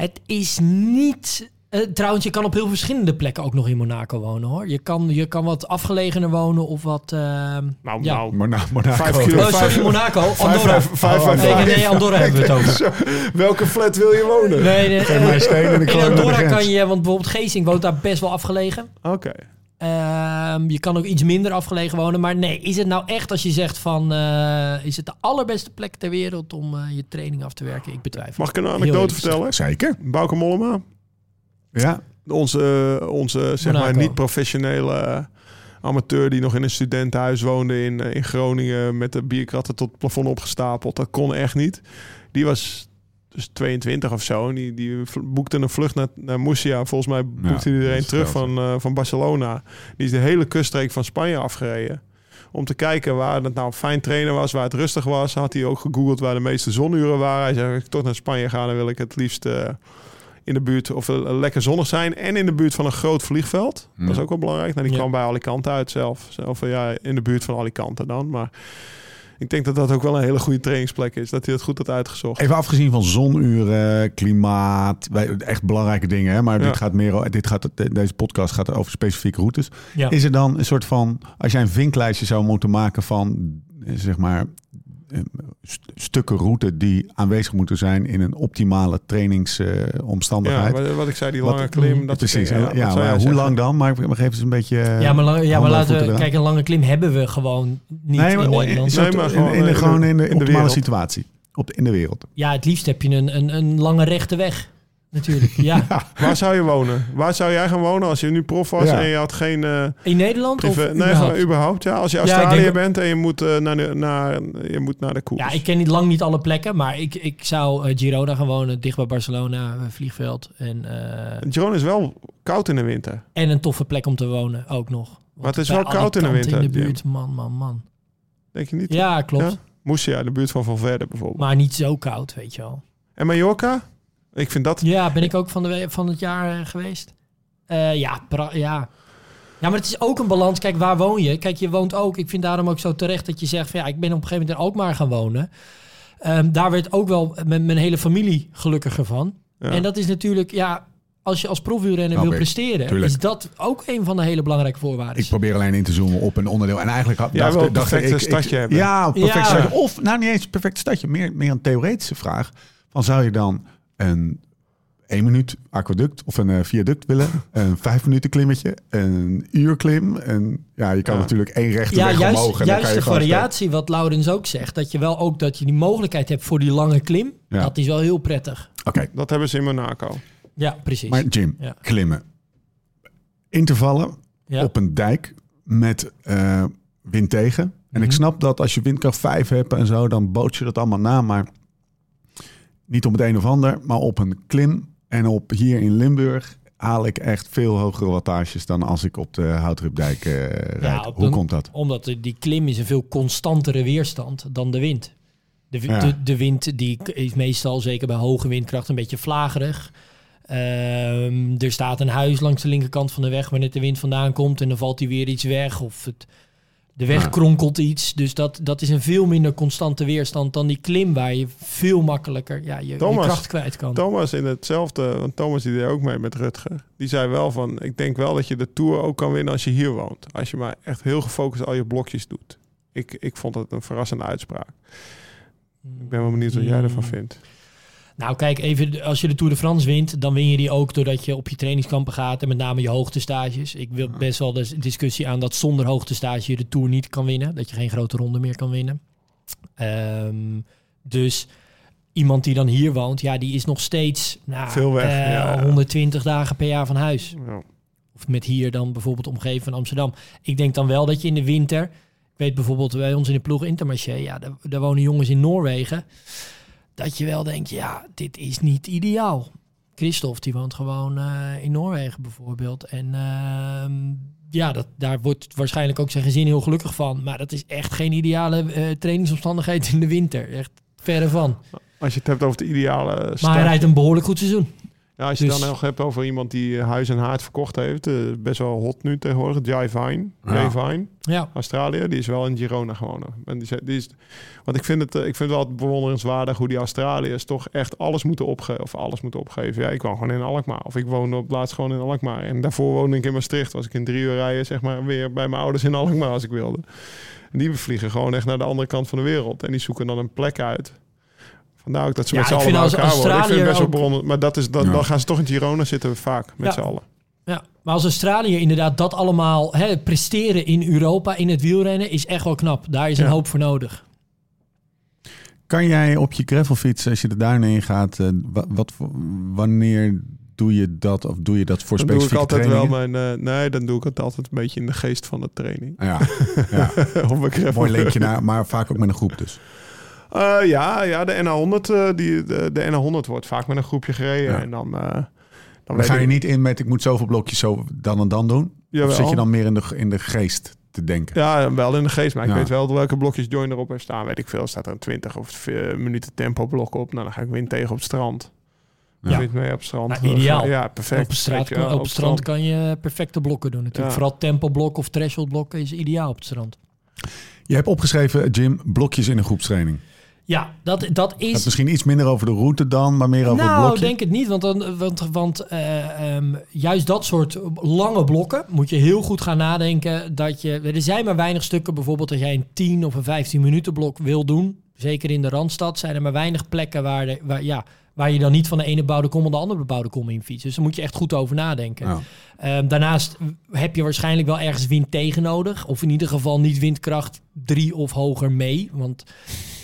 het is niet. eh, trouwens, je kan op heel verschillende plekken ook nog in Monaco wonen hoor. Je kan, je kan wat afgelegener wonen of wat. ehm, Nou, Ja. nou. Mona- Monaco. Vijf kilo- Oh, sorry, Monaco. Andorra. Vijf, vijf, vijf, Nee, vijf. nee, nee, Andorra hebben we het over. Zo, welke flat wil je wonen? Nee, nee, Geef mij een steen en ik in Andorra kan je, want bijvoorbeeld Geesing woont daar best wel afgelegen. Oké. Ehm, je kan ook iets minder afgelegen wonen. Maar nee, is het nou echt als je zegt van... eh, is het de allerbeste plek ter wereld om eh, je training af te werken? Ik betwijfel. Mag ik een anekdote vertellen? Zeker. Bauke Mollema, Ja. onze, onze zeg maar Monaco. niet professionele eh, amateur die nog in een studentenhuis woonde in, in Groningen met de bierkratten tot het plafond opgestapeld. Dat kon echt niet. Die was dus 22 of zo. En die, die boekte een vlucht naar, naar Murcia. Volgens mij boekte Ja, hij er dat een is terug van, eh, van Barcelona. Die is de hele kuststreek van Spanje afgereden. Om te kijken waar het nou fijn trainen was, waar het rustig was. Had hij ook gegoogeld waar de meeste zonuren waren. Hij zei, als ik toch naar Spanje ga, dan wil ik het liefst eh, in de buurt of eh, lekker zonnig zijn. En in de buurt van een groot vliegveld. Ja. Dat is ook wel belangrijk. Nou, die Ja. kwam bij Alicante uit zelf. Zelf eh, ja, in de buurt van Alicante dan. Maar ik denk dat dat ook wel een hele goede trainingsplek is. Dat hij dat goed had uitgezocht. Even afgezien van zonuren, klimaat, wij- echt belangrijke dingen. Hè? Maar Ja. dit gaat meer, dit gaat, deze podcast gaat over specifieke routes. Ja. Is er dan een soort van, als jij een vinklijstje zou moeten maken van, zeg maar, st- stukken route die aanwezig moeten zijn in een optimale trainingsomstandigheid. Ja, wat, wat ik zei, die Wat- lange klim. Dat Precies. Ja, maar hoe zeggen? lang dan? Maar, maar geef eens een beetje. eh, ja, maar, lang, ja, maar laten we... Kijk, een lange klim hebben we gewoon niet nee, maar in Nederland. Nee, maar gewoon in, in de, de- gewoon in de, in de optimale wereld. situatie. Op de, in de wereld. Ja, het liefst heb je een, een, een lange rechte weg. Natuurlijk, ja. Waar zou je wonen? Waar zou jij gaan wonen als je nu prof was Ja. en je had geen eh In Nederland privé... of nee, überhaupt? Ja, als je Australië bent en je moet, eh, naar, de, naar, je moet naar de koers. Ja, ik ken niet lang niet alle plekken, maar ik, ik zou eh, Girona gaan wonen, dicht bij Barcelona, vliegveld. En, eh, Girona is wel koud in de winter. en een toffe plek om te wonen ook nog. Want Maar het is wel koud in de winter, in de buurt, man, man, man. Denk je niet? Ja, klopt. Ja? Moesia, in de buurt van Valverde bijvoorbeeld. Maar niet zo koud, weet je wel. En Mallorca? Ik vind dat... Ja, ben ik ook van, de, van het jaar eh, geweest. Eh, ja, pra- ja. Ja, maar het is ook een balans. Kijk, waar woon je? Kijk, je woont ook. Ik vind daarom ook zo terecht dat je zegt van ja, ik ben op een gegeven moment in Alkmaar gaan wonen. Ehm, daar werd ook wel met mijn hele familie gelukkiger van. Ja. En dat is natuurlijk, ja, als je als profwielrenner Snap wil presteren, Tuurlijk. is dat ook een van de hele belangrijke voorwaarden. Ik probeer alleen in te zoomen op een onderdeel. En eigenlijk had, Jij dacht, een dacht perfecte ik, ik- stadje hebben. Ja, perfect Ja. stadje. Of, nou niet eens een perfect stadje. Meer, meer een theoretische vraag. Van zou je dan een één minuut aquaduct of een eh, viaduct willen? Een vijf minuten klimmetje? Een uur klim? En ja, je kan Ja. natuurlijk één rechte ja, weg juist, omhoog. En dan juist kan de variatie, wat Laurens ook zegt, dat je wel ook dat je die mogelijkheid hebt voor die lange klim. Ja. Dat is wel heel prettig. Oké, Dat hebben ze in Monaco. Ja, precies. maar Jim, Ja. klimmen. Intervallen ja. op een dijk met eh, wind tegen. En ik Mhm. snap dat als je windkracht 5 hebt en zo, dan boot je dat allemaal na. Maar niet op het een of ander, maar op een klim. En op hier in Limburg haal ik echt veel hogere wattages dan als ik op de Houtrupdijk eh rijd. Hoe een- komt dat? Omdat die klim is een veel constantere weerstand dan de wind. De, Ja. de, de wind die is meestal, zeker bij hoge windkracht, een beetje vlagerig. Ehm, er staat een huis langs de linkerkant van de weg waar net de wind vandaan komt en dan valt hij weer iets weg of het, de weg Ja. kronkelt iets. Dus dat, dat is een veel minder constante weerstand dan die klim waar je veel makkelijker ja, je, je kracht kwijt kan. Thomas in hetzelfde, want Thomas die deed ook mee met Rutger. Die zei wel van, ik denk wel dat je de Tour ook kan winnen als je hier woont. Als je maar echt heel gefocust al je blokjes doet. Ik, ik vond het een verrassende uitspraak. Ik ben wel benieuwd wat jij ervan Mm. vindt. Nou, kijk, even als je de Tour de France wint, dan win je die ook doordat je op je trainingskampen gaat en met name je hoogtestages. Ik wil best wel de discussie aan dat zonder hoogtestage je de Tour niet kan winnen, dat je geen grote ronde meer kan winnen. Ehm, dus iemand die dan hier woont, ja, die is nog steeds nou, Veel weg, eh, ja, ja. 120 dagen per jaar van huis. Ja. Of met hier dan bijvoorbeeld omgeven van Amsterdam. Ik denk dan wel dat je in de winter... Ik weet bijvoorbeeld bij ons in de ploeg Intermarché... Ja, daar, daar wonen jongens in Noorwegen. Dat je wel denkt, ja, dit is niet ideaal. Christophe, die woont gewoon eh, in Noorwegen bijvoorbeeld. En ehm, ja, dat, daar wordt waarschijnlijk ook zijn gezin heel gelukkig van. Maar dat is echt geen ideale eh, trainingsomstandigheid in de winter. Echt verre van. Als je het hebt over de ideale start. Maar hij rijdt een behoorlijk goed seizoen. Ja, als je Dus- dan nog hebt over iemand die eh, huis en haard verkocht heeft. eh, best wel hot nu tegenwoordig. Jai Vine. Ja. Jai Vine. Ja, Australië. Die is wel in Girona gewonnen. En die, die is, want ik vind, het, eh, ik vind het altijd bewonderenswaardig hoe die Australiërs toch echt alles moeten opgeven. Of alles moeten opgeven. Ja, ik woon gewoon in Alkmaar. Of ik woonde op laatst gewoon in Alkmaar. En daarvoor woonde ik in Maastricht. Was ik in drie uur rijden, zeg maar, weer bij mijn ouders in Alkmaar als ik wilde. En die vliegen gewoon echt naar de andere kant van de wereld. En die zoeken dan een plek uit. Vandaar ook dat ze Ja, met z'n ik allen als elkaar worden. Ik vind het best wel bewonder- Maar dat is, dan, Ja. dan gaan ze toch in Girona zitten vaak met Ja. z'n allen. ja. Maar als Australië inderdaad dat allemaal hè, presteren in Europa, in het wielrennen, is echt wel knap. Daar is een Ja. hoop voor nodig. Kan jij op je gravelfiets, als je de duinen ingaat, eh, wa- wat, voor- wanneer doe je dat? Of doe je dat voor Dan doe ik specifieke altijd wel mijn... eh, nee, dan doe ik het altijd een beetje in de geest van de training. Ja, ja. Op mijn gravel. mooi linkje naar, maar vaak ook met een groep dus. Eh, ja, ja, de NA100, eh, die, de, de NA100 wordt vaak met een groepje gereden. Ja. En dan, eh, dan, ga je ik- niet in met ik moet zoveel blokjes zo dan en dan doen? Of zit je dan meer in de, in de geest te denken? Ja, wel in de geest. Maar ik weet wel welke blokjes Join erop heeft staan. Weet ik veel. Staat er een 20 of minuten tempo blok op. Nou, dan ga ik wind tegen op het strand. Ja. Wind mee op het strand. Nou, ideaal. Ja, perfect. op het, straat, Weet je wel, op het strand kan je perfecte blokken doen natuurlijk. Ja. Vooral tempoblok of threshold blokken is ideaal op het strand. Je hebt opgeschreven, Jim, blokjes in een groepstraining. Ja, dat, dat Het is... misschien iets minder over de route dan, maar meer over het Nou, blokje. denk het niet. Want, dan, want, want eh, ehm, juist dat soort lange blokken moet je heel goed gaan nadenken. Dat je, er zijn maar weinig stukken, bijvoorbeeld als jij een 10 of een 15 minuten blok wil doen. Zeker in de Randstad zijn er maar weinig plekken waar, de, waar, ja, waar je dan niet van de ene bouwde kom naar de andere bouwde kom in fietst. Dus daar moet je echt goed over nadenken. Ja. Ehm, daarnaast heb je waarschijnlijk wel ergens wind tegen nodig. Of in ieder geval niet windkracht 3 of hoger mee. Want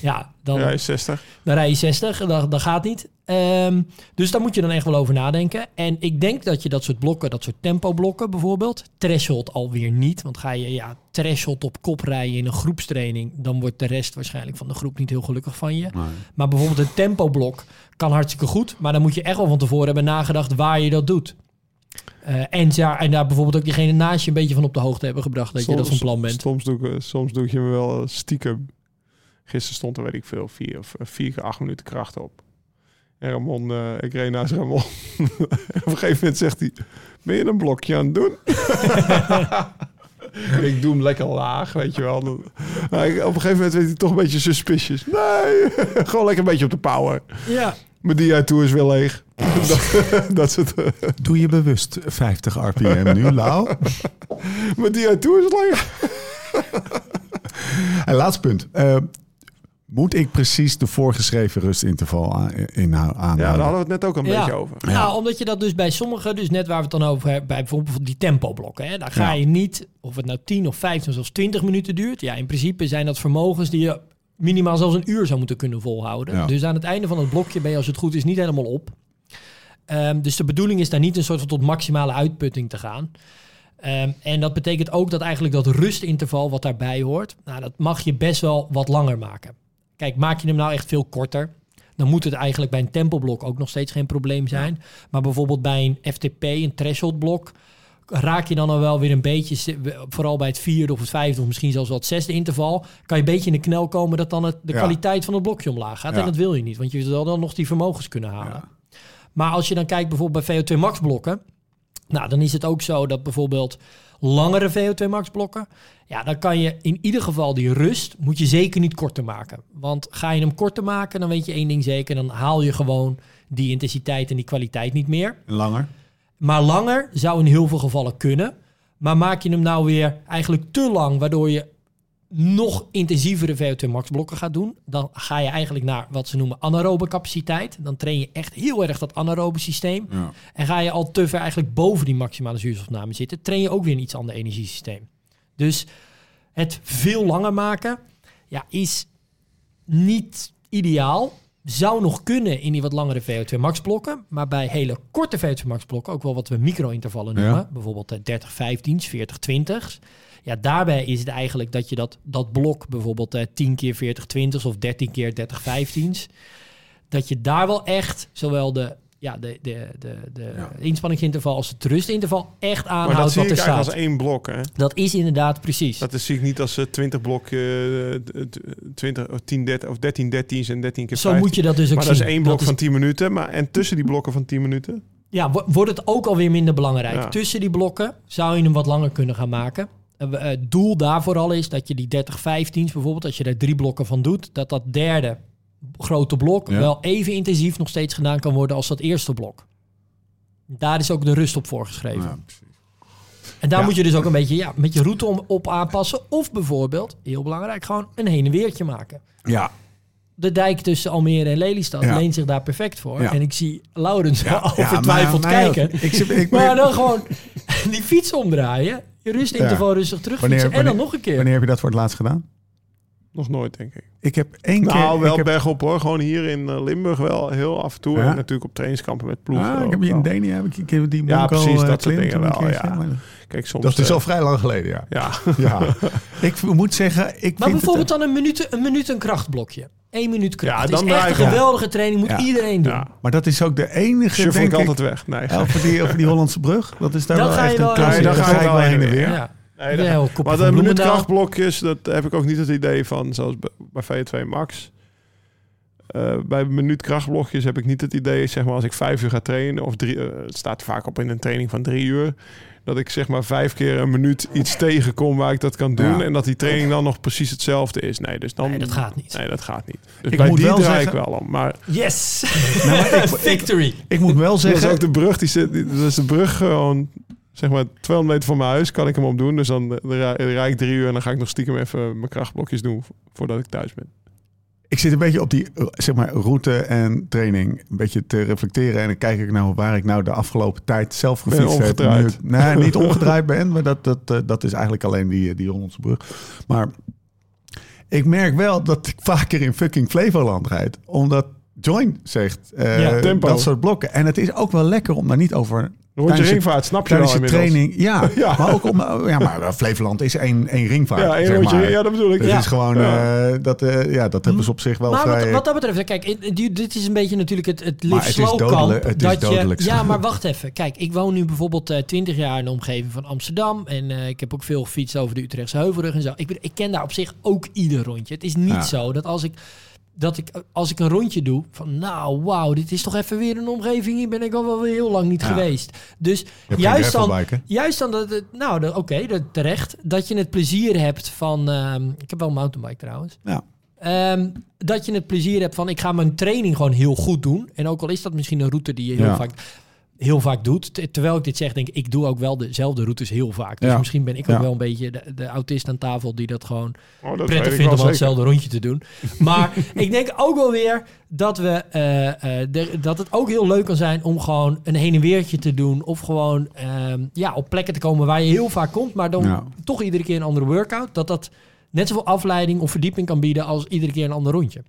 ja, dan, Ja, is 60. dan rij je 60, dat, dat gaat niet. Ehm, dus daar moet je dan echt wel over nadenken. En ik denk dat je dat soort blokken, dat soort tempoblokken bijvoorbeeld, threshold alweer niet. Want ga je ja, threshold op kop rijden in een groepstraining, dan wordt de rest waarschijnlijk van de groep niet heel gelukkig van je. Nee. Maar bijvoorbeeld een tempoblok kan hartstikke goed, maar dan moet je echt wel van tevoren hebben nagedacht waar je dat doet. Eh, en, ja, en daar bijvoorbeeld ook diegene naast je een beetje van op de hoogte hebben gebracht dat je dat van plan bent. Soms doe, ik, eh, soms doe je me wel eh, stiekem. Gisteren stond er, weet ik veel, vier, of, vier keer acht minuten kracht op. En Ramon, eh, ik reed naast Ramon. op een gegeven moment zegt hij, ben je een blokje aan het doen? ik doe hem lekker laag, weet je wel. Maar ik- op een gegeven moment werd hij toch een beetje suspicious. Nee, gewoon lekker een beetje op de power. Ja, Mijn DI-tour is weer leeg. dat, dat is het. eh, Doe je bewust 50 rpm nu, Lau? mijn DI-tour is leeg. En laatste punt. Eh, moet ik precies de voorgeschreven rustinterval aan, inhouden? Ja, daar hadden we het net ook een Ja. beetje over. Nou, omdat je dat dus bij sommigen, dus net waar we het dan over hebben, bij bijvoorbeeld die tempoblokken, hè, daar ga Ja. je niet, of het nou 10 of 15 of zelfs 20 minuten duurt. Ja, in principe zijn dat vermogens die je minimaal zelfs een uur zou moeten kunnen volhouden. Ja. Dus aan het einde van het blokje ben je, als het goed is, niet helemaal op. Ehm, dus de bedoeling is daar niet een soort van tot maximale uitputting te gaan. Ehm, en dat betekent ook dat eigenlijk dat rustinterval wat daarbij hoort, nou, dat mag je best wel wat langer maken. Kijk, maak je hem nou echt veel korter, dan moet het eigenlijk bij een tempoblok ook nog steeds geen probleem zijn. Maar bijvoorbeeld bij een FTP, een threshold blok, raak je dan al wel weer een beetje, vooral bij het vierde of het vijfde of misschien zelfs wel het zesde interval, kan je een beetje in de knel komen dat dan het, de Ja. kwaliteit van het blokje omlaag gaat. Ja. En dat wil je niet, want je wil dan nog die vermogens kunnen halen. Ja. Maar als je dan kijkt bijvoorbeeld bij VO2 max blokken, nou dan is het ook zo dat bijvoorbeeld langere VO2 max blokken, ja dan kan je in ieder geval die rust moet je zeker niet korter maken. Want ga je hem korter maken, dan weet je één ding zeker, dan haal je gewoon die intensiteit en die kwaliteit niet meer. Langer? Maar langer zou in heel veel gevallen kunnen. Maar maak je hem nou weer eigenlijk te lang, waardoor je nog intensievere VO2 max blokken gaat doen, dan ga je eigenlijk naar wat ze noemen anaerobe capaciteit. Dan train je echt heel erg dat anaerobe systeem. Ja. En ga je al te ver eigenlijk boven die maximale zuurstofopname zitten, train je ook weer een iets ander energiesysteem. Dus het veel langer maken ja, is niet ideaal. Zou nog kunnen in die wat langere VO2 max blokken. Maar bij hele korte VO2 max blokken, ook wel wat we micro-intervallen noemen. Ja. Bijvoorbeeld eh, 30 15 40 20 Ja, daarbij is het eigenlijk dat je dat, dat blok bijvoorbeeld eh, 10 keer 40 20 of 13 keer 30 15 dat je daar wel echt zowel de, ja, de, de, de, de Ja. inspanningsinterval als het rustinterval echt Maar dat aanhoudt zie wat ik er staat. als één blok. Hè? Dat is inderdaad precies. Dat is, zie ik niet als eh, 20 blok, eh, d- 20 of 10, 13 of 13, 13 en 13 keer Zo 15. moet je dat dus ook Maar zien. dat is één blok van 10 minuten. Maar, en tussen die blokken van 10 minuten? Ja, wo- wordt het ook alweer minder belangrijk. Ja. Tussen die blokken zou je hem wat langer kunnen gaan maken. Eh, we- Het doel daarvoor al is dat je die 30-15's bijvoorbeeld, als je daar drie blokken van doet, dat dat derde grote blok Ja. wel even intensief nog steeds gedaan kan worden als dat eerste blok. Daar is ook de rust op voorgeschreven. Ja. En daar Ja. moet je dus ook een beetje ja, met je route om, op aanpassen. Of bijvoorbeeld, heel belangrijk, gewoon een heen en weertje maken. ja, De dijk tussen Almere en Lelystad Ja. leent zich daar perfect voor. Ja. En ik zie Laurens Ja, overtwijfeld ja, kijken. Ik, zit- ik, Maar dan gewoon die fiets omdraaien. Je rustinterval rustig terug. En dan nog een keer. wanneer heb je dat voor het laatst gedaan? Nog nooit, denk ik. Ik heb één keer... Nou, wel heb, bergop hoor. Gewoon hier in eh, Limburg wel heel af en toe. Ja? En natuurlijk op trainingskampen met ploegen. ah, ik heb hier in. Denia heb ik, ik heb die Ja, Monco, precies, eh, dat soort dingen wel, ja. maar- Kijk, soms... Dat is eh, al vrij lang geleden, ja. Ja, ja. ik moet zeggen, ik Maar vind bijvoorbeeld het... dan een minuut, een minuut een krachtblokje. Eén minuut kracht. Ja, Het dan is echt een geweldige training. Moet Ja. iedereen doen. ja. Maar dat is ook de enige, Shuffle denk ik ik... altijd weg. Nee, Over die, over die Hollandse brug. Dat is daar Dan wel ga je echt wel- een nee, Dan ga ik wel heen en weer. Ja. Nee, dat- kopje maar de Bloemendaal. minuutkrachtblokjes, dat heb ik ook niet het idee van, zoals bij- bij V2 Max. Eh, bij minuutkrachtblokjes heb ik niet het idee, zeg maar, als ik vijf uur ga trainen, of drie, eh, het staat vaak op in een training van drie uur, dat ik zeg maar vijf keer een minuut iets tegenkom waar ik dat kan doen Ja. en dat die training dan nog precies hetzelfde is. Nee, dus dan, Nee, dat gaat niet. Nee, dat gaat niet. Dus Ik bij moet die wel draai zeggen- ik wel om. Maar Yes! Nou, maar ik, Victory! ik moet wel dat is zeggen... ook de brug, die zit, die- dat is de brug gewoon, zeg maar, 200 meter van mijn huis kan ik hem opdoen. Dus dan, eh, dan rij, rijd ik drie uur en dan ga ik nog stiekem even mijn krachtblokjes doen voordat ik thuis ben. Ik zit een beetje op die zeg maar, route en training een beetje te reflecteren. En dan kijk ik nou waar ik nou de afgelopen tijd zelf gefietst heb. ik- nee, niet omgedraaid ben, maar dat, dat, eh, dat is eigenlijk alleen die, die Hollandse brug. Maar ik merk wel dat ik vaker in fucking Flevoland rijd. Omdat Join zegt eh, Ja, tempo. dat soort blokken. En het is ook wel lekker om daar niet over Rondje ringvaart, snap je wel je inmiddels. training. Ja, Ja. maar ook om. Ja, maar eh, Flevoland is één, één ringvaart. Ja, één zeg rondje, maar. ja, dat bedoel ik. Dus Ja. het is gewoon, Ja. eh, dat, eh, ja, dat hebben ze op zich wel Maar vrij... wat, wat dat betreft, kijk, dit is een beetje natuurlijk het, het live het is slow dodelijk- kamp. het is dat dodelijk je, ja, maar wacht even. Kijk, ik woon nu bijvoorbeeld eh 20 jaar in de omgeving van Amsterdam. En eh, ik heb ook veel gefietst over de Utrechtse Heuvelrug en zo. Ik, ben, ik ken daar op zich ook ieder rondje. Het is niet Ja. zo dat als ik, dat ik als ik een rondje doe, van nou, wauw, dit is toch even weer een omgeving. Hier ben ik al wel weer heel lang niet Ja. geweest. Dus juist dan, juist dan dat, het- nou, oké, dat terecht. Dat je het plezier hebt van, ehm, ik heb wel een mountainbike trouwens. Ja. Ehm, dat je het plezier hebt van ik ga mijn training gewoon heel goed doen. En ook al is dat misschien een route die je heel, Ja. vaak, heel vaak doet. Te- terwijl ik dit zeg, denk ik, ik doe ook wel dezelfde routes heel vaak. Dus Ja. misschien ben ik ook Ja. wel een beetje de, de autist aan tafel die dat gewoon Oh, dat prettig vindt om hetzelfde rondje te doen. Maar ik denk ook wel weer dat, we, eh, eh, de- dat het ook heel leuk kan zijn om gewoon een heen en weertje te doen. Of gewoon ehm, ja, op plekken te komen waar je heel vaak komt, maar dan Ja. toch iedere keer een andere workout. Dat dat net zoveel afleiding of verdieping kan bieden als iedere keer een ander rondje.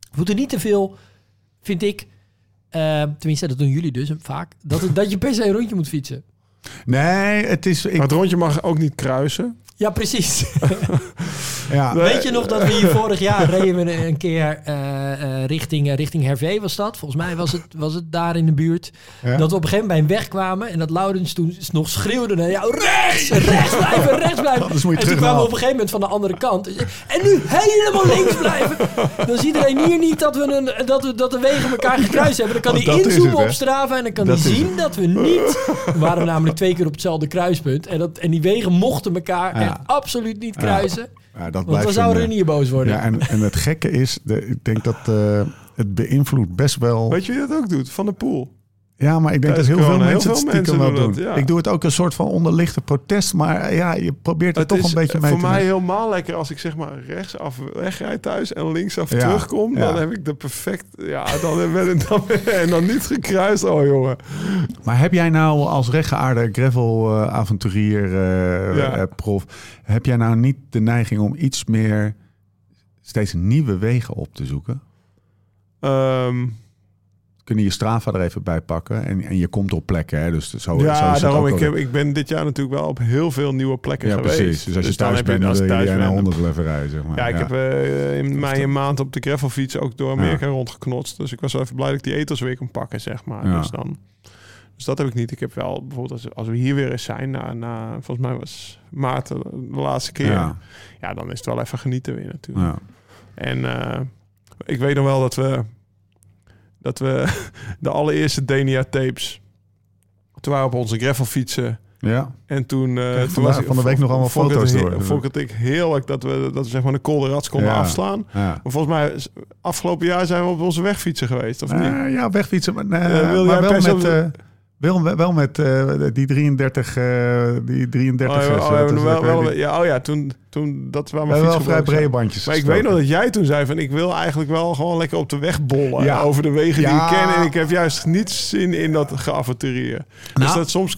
We moeten niet te veel, vind ik, eh, tenminste dat doen jullie dus vaak, dat, het, dat je per se een rondje moet fietsen. Nee, het is... Ik, Maar het rondje mag ook niet kruisen. Ja, precies. ja, Weet je nog dat we hier vorig jaar reden we een keer eh, eh, richting, eh, richting Hervé was dat? Volgens mij was het, was het daar in de buurt. Ja. Dat we op een gegeven moment bij een weg kwamen en dat Laurens toen nog schreeuwde naar jou, rechts, rechts blijven, rechts blijven. En toen kwamen we op een gegeven moment van de andere kant. En nu helemaal links blijven. Dan ziet iedereen hier niet dat we, een, dat we, dat de wegen elkaar gekruist hebben. Dan kan Want hij inzoomen op Strava en dan kan hij zien dat we niet... We waren namelijk twee keer op hetzelfde kruispunt. En, dat, en die wegen mochten elkaar Ja. Echt absoluut niet kruisen. ja, dat Want dan zou Renier boos worden. Ja, en, en het gekke is, de, ik denk dat eh, het beïnvloedt best wel... Weet je wie dat ook doet? Van de Poel. Ja, maar ik denk dat heel veel corona, heel mensen het veel stiekem mensen wel doen doen. dat, ja. Ik doe het ook een soort van onderlichte protest, maar eh, ja, je probeert het, Het toch is een beetje eh, mee voor te mij doen. helemaal lekker als ik zeg maar rechtsaf wegrijd thuis en linksaf Ja, terugkom. Dan ja. heb ik de perfect... Ja, dan ben ik dan, en dan niet gekruist. Oh jongen. Maar heb jij nou als rechtgeaarde gravel-avonturier, eh, Ja. eh, prof, heb jij nou niet de neiging om iets meer steeds nieuwe wegen op te zoeken? Ehm, kunnen je Strava er even bij pakken. En, en je komt op plekken. Hè? Dus zo, zo Ja, daarom. ook Ik, heb, ik ben dit jaar natuurlijk wel op heel veel nieuwe plekken Ja, geweest. precies. Dus als je dan thuis bent, dan je thuis naar bent, 100 wel even rijden, zeg maar. Ja, ik heb eh, in mei een maand op de gravelfiets ook door Amerika rondgeknotst. Dus ik was wel even blij dat ik die etels weer kon pakken, zeg maar. Ja. Dus, dan, dus dat heb ik niet. Ik heb wel bijvoorbeeld als, als we hier weer eens zijn, na, na, volgens mij was maart de, laatste keer. Ja. Ja. dan is het wel even genieten weer natuurlijk. Ja. En eh, ik weet nog wel dat we, dat we de allereerste Denia tapes, toen waren we op onze gravelfietsen. ja. En toen, Ja, toen vandaag- van de week nog allemaal het foto's door. Vond ik het heerlijk dat we, dat we zeg maar de Kolderats konden Ja. afslaan. ja. Maar volgens mij, afgelopen jaar zijn we op onze wegfietsen geweest, of niet? Eh, ja, wegfietsen. Maar, eh, Eh, wil maar jij wel met, eh, wel, wel met eh, die 33... eh die 33 Oh, ja, oh, eh, dus wel, ja, oh ja, toen, toen dat waren We mijn hebben wel vrij brede bandjes Maar ik weet nog dat jij toen zei van ik wil eigenlijk wel gewoon lekker op de weg bollen Ja. over de wegen die ik ken. En ik heb juist niet zin in dat geavontureren. Dus Nou. dat soms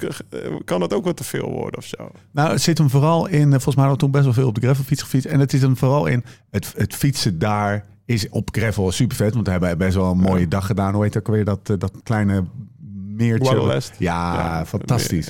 kan het ook wat te veel worden of zo. Nou, het zit hem vooral in... Volgens mij hadden we toen best wel veel op de gravelfiets gefietst. En het zit hem vooral in het, het fietsen daar is op gravel super vet. Want we hebben best wel een mooie dag gedaan. Hoe heet ook weer dat, dat kleine meertje? Guadalest. Ja, fantastisch.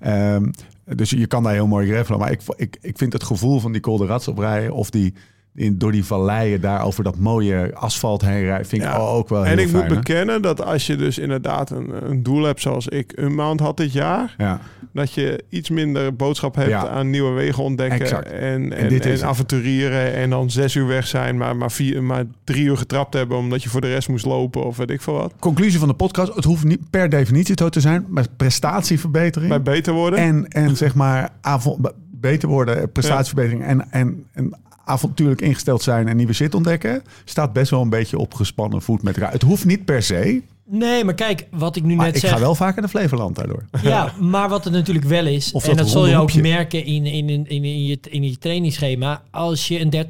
Ehm, dus je kan daar heel mooi gravelen. Maar ik, ik, ik vind het gevoel van die Col de Rats oprijden... of die in, door die valleien daar over dat mooie asfalt heen rijden... vind ik Ja. ook wel heel En ik fijn. moet hè? bekennen dat als je dus inderdaad een, een doel hebt zoals ik een maand had dit jaar, Ja, dat je iets minder boodschap hebt Ja. aan nieuwe wegen ontdekken Exact. en, en, dit en, avonturieren en dan zes uur weg zijn, maar, maar, vier, maar drie uur getrapt hebben omdat je voor de rest moest lopen of weet ik veel wat. conclusie van de podcast. Het hoeft niet per definitie zo te zijn. Maar prestatieverbetering... Bij beter worden. En, en zeg maar avond, be- beter worden, prestatieverbetering en, en, en avontuurlijk ingesteld zijn en nieuwe shit ontdekken, staat best wel een beetje op gespannen voet met elkaar. Het hoeft niet per se, Nee, maar kijk, wat ik nu maar net ik zeg... ga wel vaker naar Flevoland daardoor. Ja, maar wat het natuurlijk wel is, Of en dat zul je ook merken in, in, in, in, je, in je trainingsschema. Als je een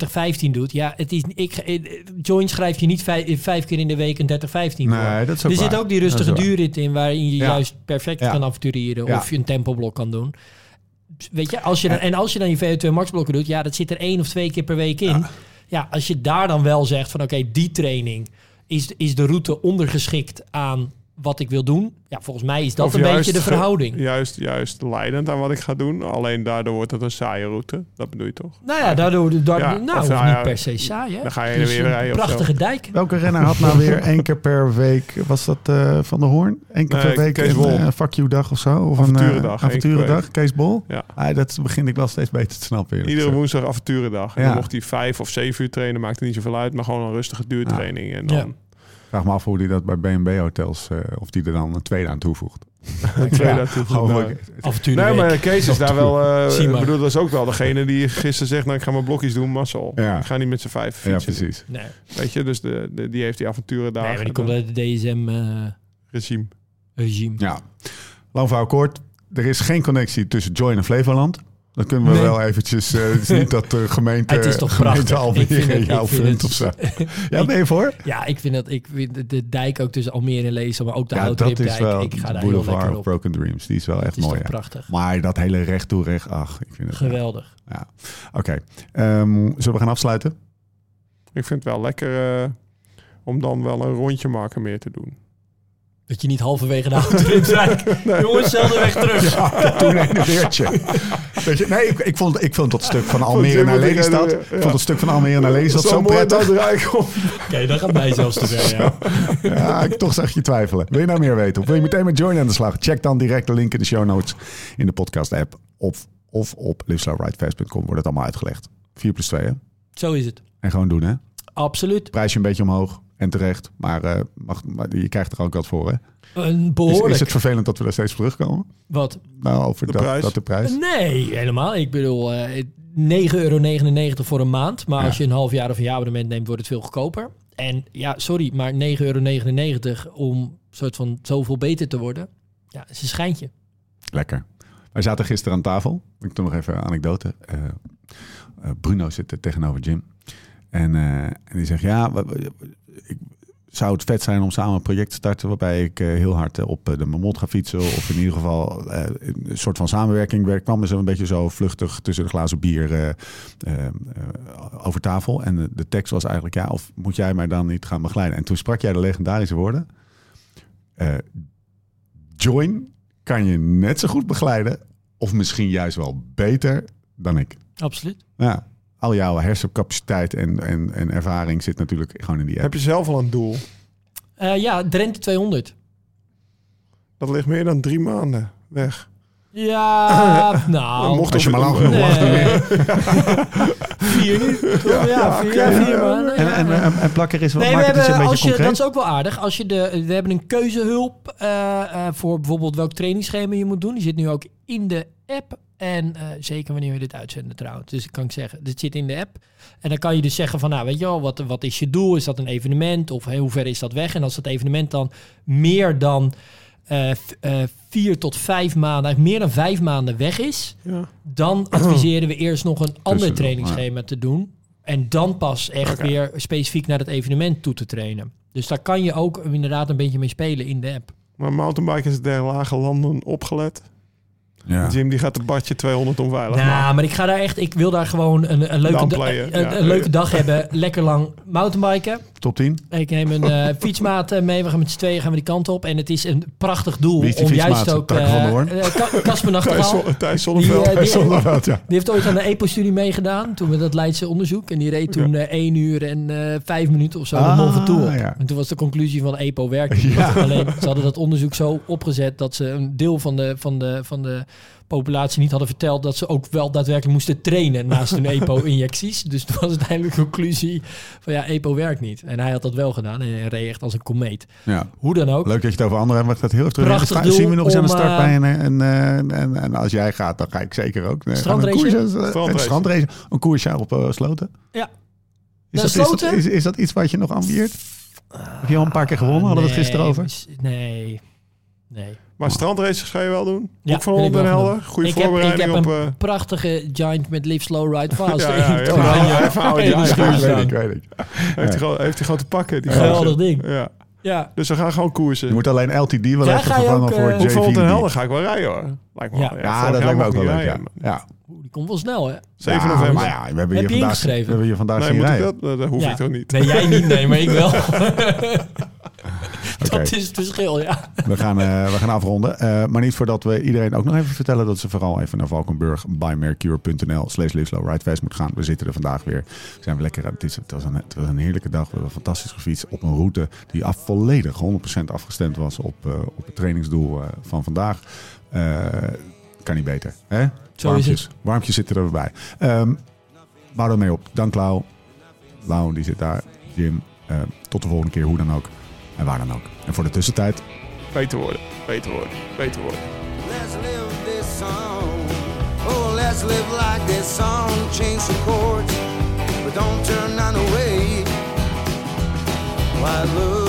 30-15 doet, ja, het is, ik, eh, join schrijf je niet vijf, vijf keer in de week een 30-15 voor. Nee, dat is ook er zit ook die rustige duurrit in waarin je Ja. juist perfect Ja. kan avontureren. Ja. Of je een tempoblok kan doen. Weet je, als je dan, en als je dan je VO2 max blokken doet, ja, dat zit er één of twee keer per week in. Ja, als je daar dan wel zegt van oké, die training is, is de route ondergeschikt aan wat ik wil doen. Ja, volgens mij is dat Of een juist beetje de verhouding. Juist, juist leidend aan wat ik ga doen. Alleen daardoor wordt het een saaie route. Dat bedoel je toch? Nou ja, daardoor, daar, Ja, nou, of nou niet ja, per se saai, hè? dan ga je Dus er weer een rijden. Prachtige dijk. Welke renner had nou weer één keer per week, was dat eh, Van der Hoorn? Eén keer Nee, per week Kees een Bol. eh, fuck you dag of zo? Of Avonturendag, een één keer per avonturendag, Kees Bol? Ja. Ah, dat begin ik wel steeds beter te snappen. Iedere woensdag avonturendag. En Ja. dan mocht hij vijf of zeven uur trainen. Maakt er niet zoveel uit. Maar gewoon een rustige duurtraining. En dan Ja. Vraag me af hoe hij dat bij B&B hotels, eh, of die er dan een tweede aan toevoegt. twee Ja, daartoe. gewoon Nou. Avontuur Nee, maar Kees is daar wel... eh ik bedoel, dat is ook wel degene die gisteren zegt... Nou, ik ga mijn blokjes doen, mazzel. Ja. Ik ga niet met z'n vijf Ja, fietsen. precies. Nee, Weet je, dus de, de- die heeft die avonturen daar. nee maar die komt uit de DSM-regime. regime. Ja. Lang verhaal kort. Er is geen connectie tussen Join en Flevoland. Dat kunnen we Nee. wel eventjes... eh, het is niet dat de gemeente, Het is toch gemeente prachtig. Ik vind Almere het- jou ik vind vindt het- of zo. Ja, ben je voor? ja, ik vind dat ik vind de- dijk ook tussen Almere en Lezen, maar ook de ja, dat Houtripdijk. is wel ik ga daar heel Boulevard of op. Broken Dreams. Die is wel echt Het is mooi. toch hè? prachtig. Maar dat hele recht toe recht, ach, ik vind het... Geweldig. Ja. Oké. Ehm, zullen we gaan afsluiten? Ik vind het wel lekker eh, om dan wel een rondje maken meer te doen. Dat je niet halverwege de Houtrip zei. Jongens, zelfde weg terug. Ja, toen een weertje. Weet je, nee, ik, ik, vond, ik vond dat stuk van Almere naar Lelystad. even- Ik ja. vond het stuk van Almere naar Lelystad Dat zo mooi prettig. dat eruit komt. Oké, dan gaat mij zelfs te ver, ja. Ja, ik toch zag je twijfelen. Wil je nou meer weten? Of wil je meteen met Join aan de slag? Check dan direct de link in de show notes in de podcast app. Of, of op liveslowridefast.com wordt het allemaal uitgelegd. 4 plus 2 hè? Zo is het. En gewoon doen hè. Absoluut. Prijsje een beetje omhoog. En terecht. Maar, eh, mag, maar je krijgt er ook wat voor hè. Een Is, behoorlijk. is het vervelend dat we daar steeds op terugkomen? Wat? Nou, over De dat, prijs? dat de prijs. Nee, helemaal. Ik bedoel, eh 9,99 euro voor een maand. Maar Ja. als je een half jaar of een jaar abonnement neemt, wordt het veel goedkoper. En ja, sorry, maar 9,99 euro om soort van zoveel beter te worden. Ja, is een schijntje. Lekker. Wij zaten gisteren aan tafel. Ik doe nog even een anekdote. Eh, eh, Bruno zit er tegenover Jim. En, eh, en die zegt, ja, ik, zou het vet zijn om samen een project te starten... waarbij ik eh, heel hard eh, op de Mamot ga fietsen... of in ieder geval een soort van samenwerking werk. kwam er zo een beetje zo vluchtig tussen de glazen bier over tafel. En de, de tekst was eigenlijk, ja, of moet jij mij dan niet gaan begeleiden? En toen sprak jij de legendarische woorden... Join kan je net zo goed begeleiden. Of misschien juist wel beter dan ik. Absoluut. Ja, al jouw hersencapaciteit en, en, en ervaring zit natuurlijk gewoon in die app. Heb je zelf al een doel? Eh, ja, Drenthe 200. Dat ligt meer dan drie maanden weg. Ja, nou... Mocht Als je maar lang genoeg vier nu? Ja, ja, vier, oké, ja, vier ja, maanden. En, ja. en, en, en plakker is wat Nee, we maakt het dus een als je, concreet. dat is ook wel aardig. Als je de, we hebben een keuzehulp eh, eh, voor bijvoorbeeld welk trainingsschema je moet doen. Die zit nu ook in de app. En eh, zeker wanneer we dit uitzenden trouwens. Dus dat kan ik zeggen, dit zit in de app. En dan kan je dus zeggen van, nou weet je wel, wat, wat is je doel? Is dat een evenement? Of hey, hoe ver is dat weg? En als dat evenement dan meer dan eh, eh, vier tot vijf maanden, meer dan vijf maanden weg is, Ja. dan adviseren we eerst nog een ander trainingsschema te doen. En dan pas echt weer specifiek naar het evenement toe te trainen. Dus daar kan je ook inderdaad een beetje mee spelen in de app. Maar mountainbike is der lage landen opgelet. Ja. Jim die gaat de badje 200 onveilig maken. Nou, maar ik ga daar echt, ik wil daar gewoon een, een, leuke, da- een, ja. een leuke dag hebben. Lekker lang mountainbiken. Top 10. Ik neem een eh, fietsmaat eh, mee. We gaan met z'n tweeën gaan we die kant op. En het is een prachtig doel Wie is die om juist ook... Eh, eh, Casper Thijs, Nachtegaal. Thijs Die, eh, die, ja. Heeft ooit aan de EPO-studie meegedaan, toen we dat Leidse onderzoek. En die reed toen eh 1 uur en eh 5 minuten of zo Ah, de Mont Ventoux op. ja. En toen was de conclusie van EPO werkt niet. Ja. Alleen ze hadden dat onderzoek zo opgezet dat ze een deel van de, van de, van de populatie niet hadden verteld dat ze ook wel daadwerkelijk moesten trainen naast hun EPO-injecties. Dus toen was uiteindelijk de conclusie van ja, EPO werkt niet. En hij had dat wel gedaan en hij reed echt als een komeet. ja. Hoe dan ook. Leuk dat je het over anderen hebt. het heel even terug. Prachtig doel zien we nog eens aan de start eh, bij een, en, en, en, en als jij gaat, dan ga ik zeker ook. Eh, Strandrace? koers- eh, Een Strandrace. Een koersje op eh, Sloten. Ja. Is dat, is, dat, Sloten? is, is dat iets wat je nog ambieert? Heb je al een paar keer gewonnen? Hadden we het gisteren over? Nee, nee. Maar strandraces ga je wel doen? Ja, Ook van Holland en Helder? Goede Ik heb, ik voorbereiding heb op... een eh, prachtige giant met Live Slow Ride Fast. Ja, ja, ja, ja, heeft, gewoon te pakken. Die Geweldig ding. Ja. Ja. Dus we gaan gewoon koersen. Je moet alleen LTD wel Ja, even ga je vervangen ook, voor van Holland en. Helder ga ik wel rijden hoor. Lijkt me Ja. wel. Ja, dat lijkt me ook wel leuk. Ja. Die komt wel snel, hè? 7 Ja, november. Maar ja, we hebben Heb hier je vandaag, we ingeschreven? hebben hier vandaag Nee, zien moet ik rijden. dat? Dat hoef Ja. ik toch niet. Nee, jij niet, nee, maar ik wel. Dat is het verschil, ja. We gaan, eh, we gaan afronden. Eh, maar niet voordat we iedereen ook nog even vertellen dat ze vooral even naar Valkenburg bymercure.nl slash liveslowridefest moet gaan. We zitten er vandaag weer. We zijn we lekker. Het, is, het, was een, het was een heerlijke dag. We hebben fantastisch gefietst op een route die af, volledig 100% afgestemd was op, eh, op het trainingsdoel van vandaag. Kan niet beter. Hè? Zo warmpjes, zitten er weer bij. Ehm bouw ermee op. Dank Lau. Lau die zit daar. Jim. tot de volgende keer, hoe dan ook. En waar dan ook. En voor de tussentijd Beter worden. Beter worden. Beter worden. Let's live this song. Oh, let's live like this song. Change the chords, but don't turn none away. Why love?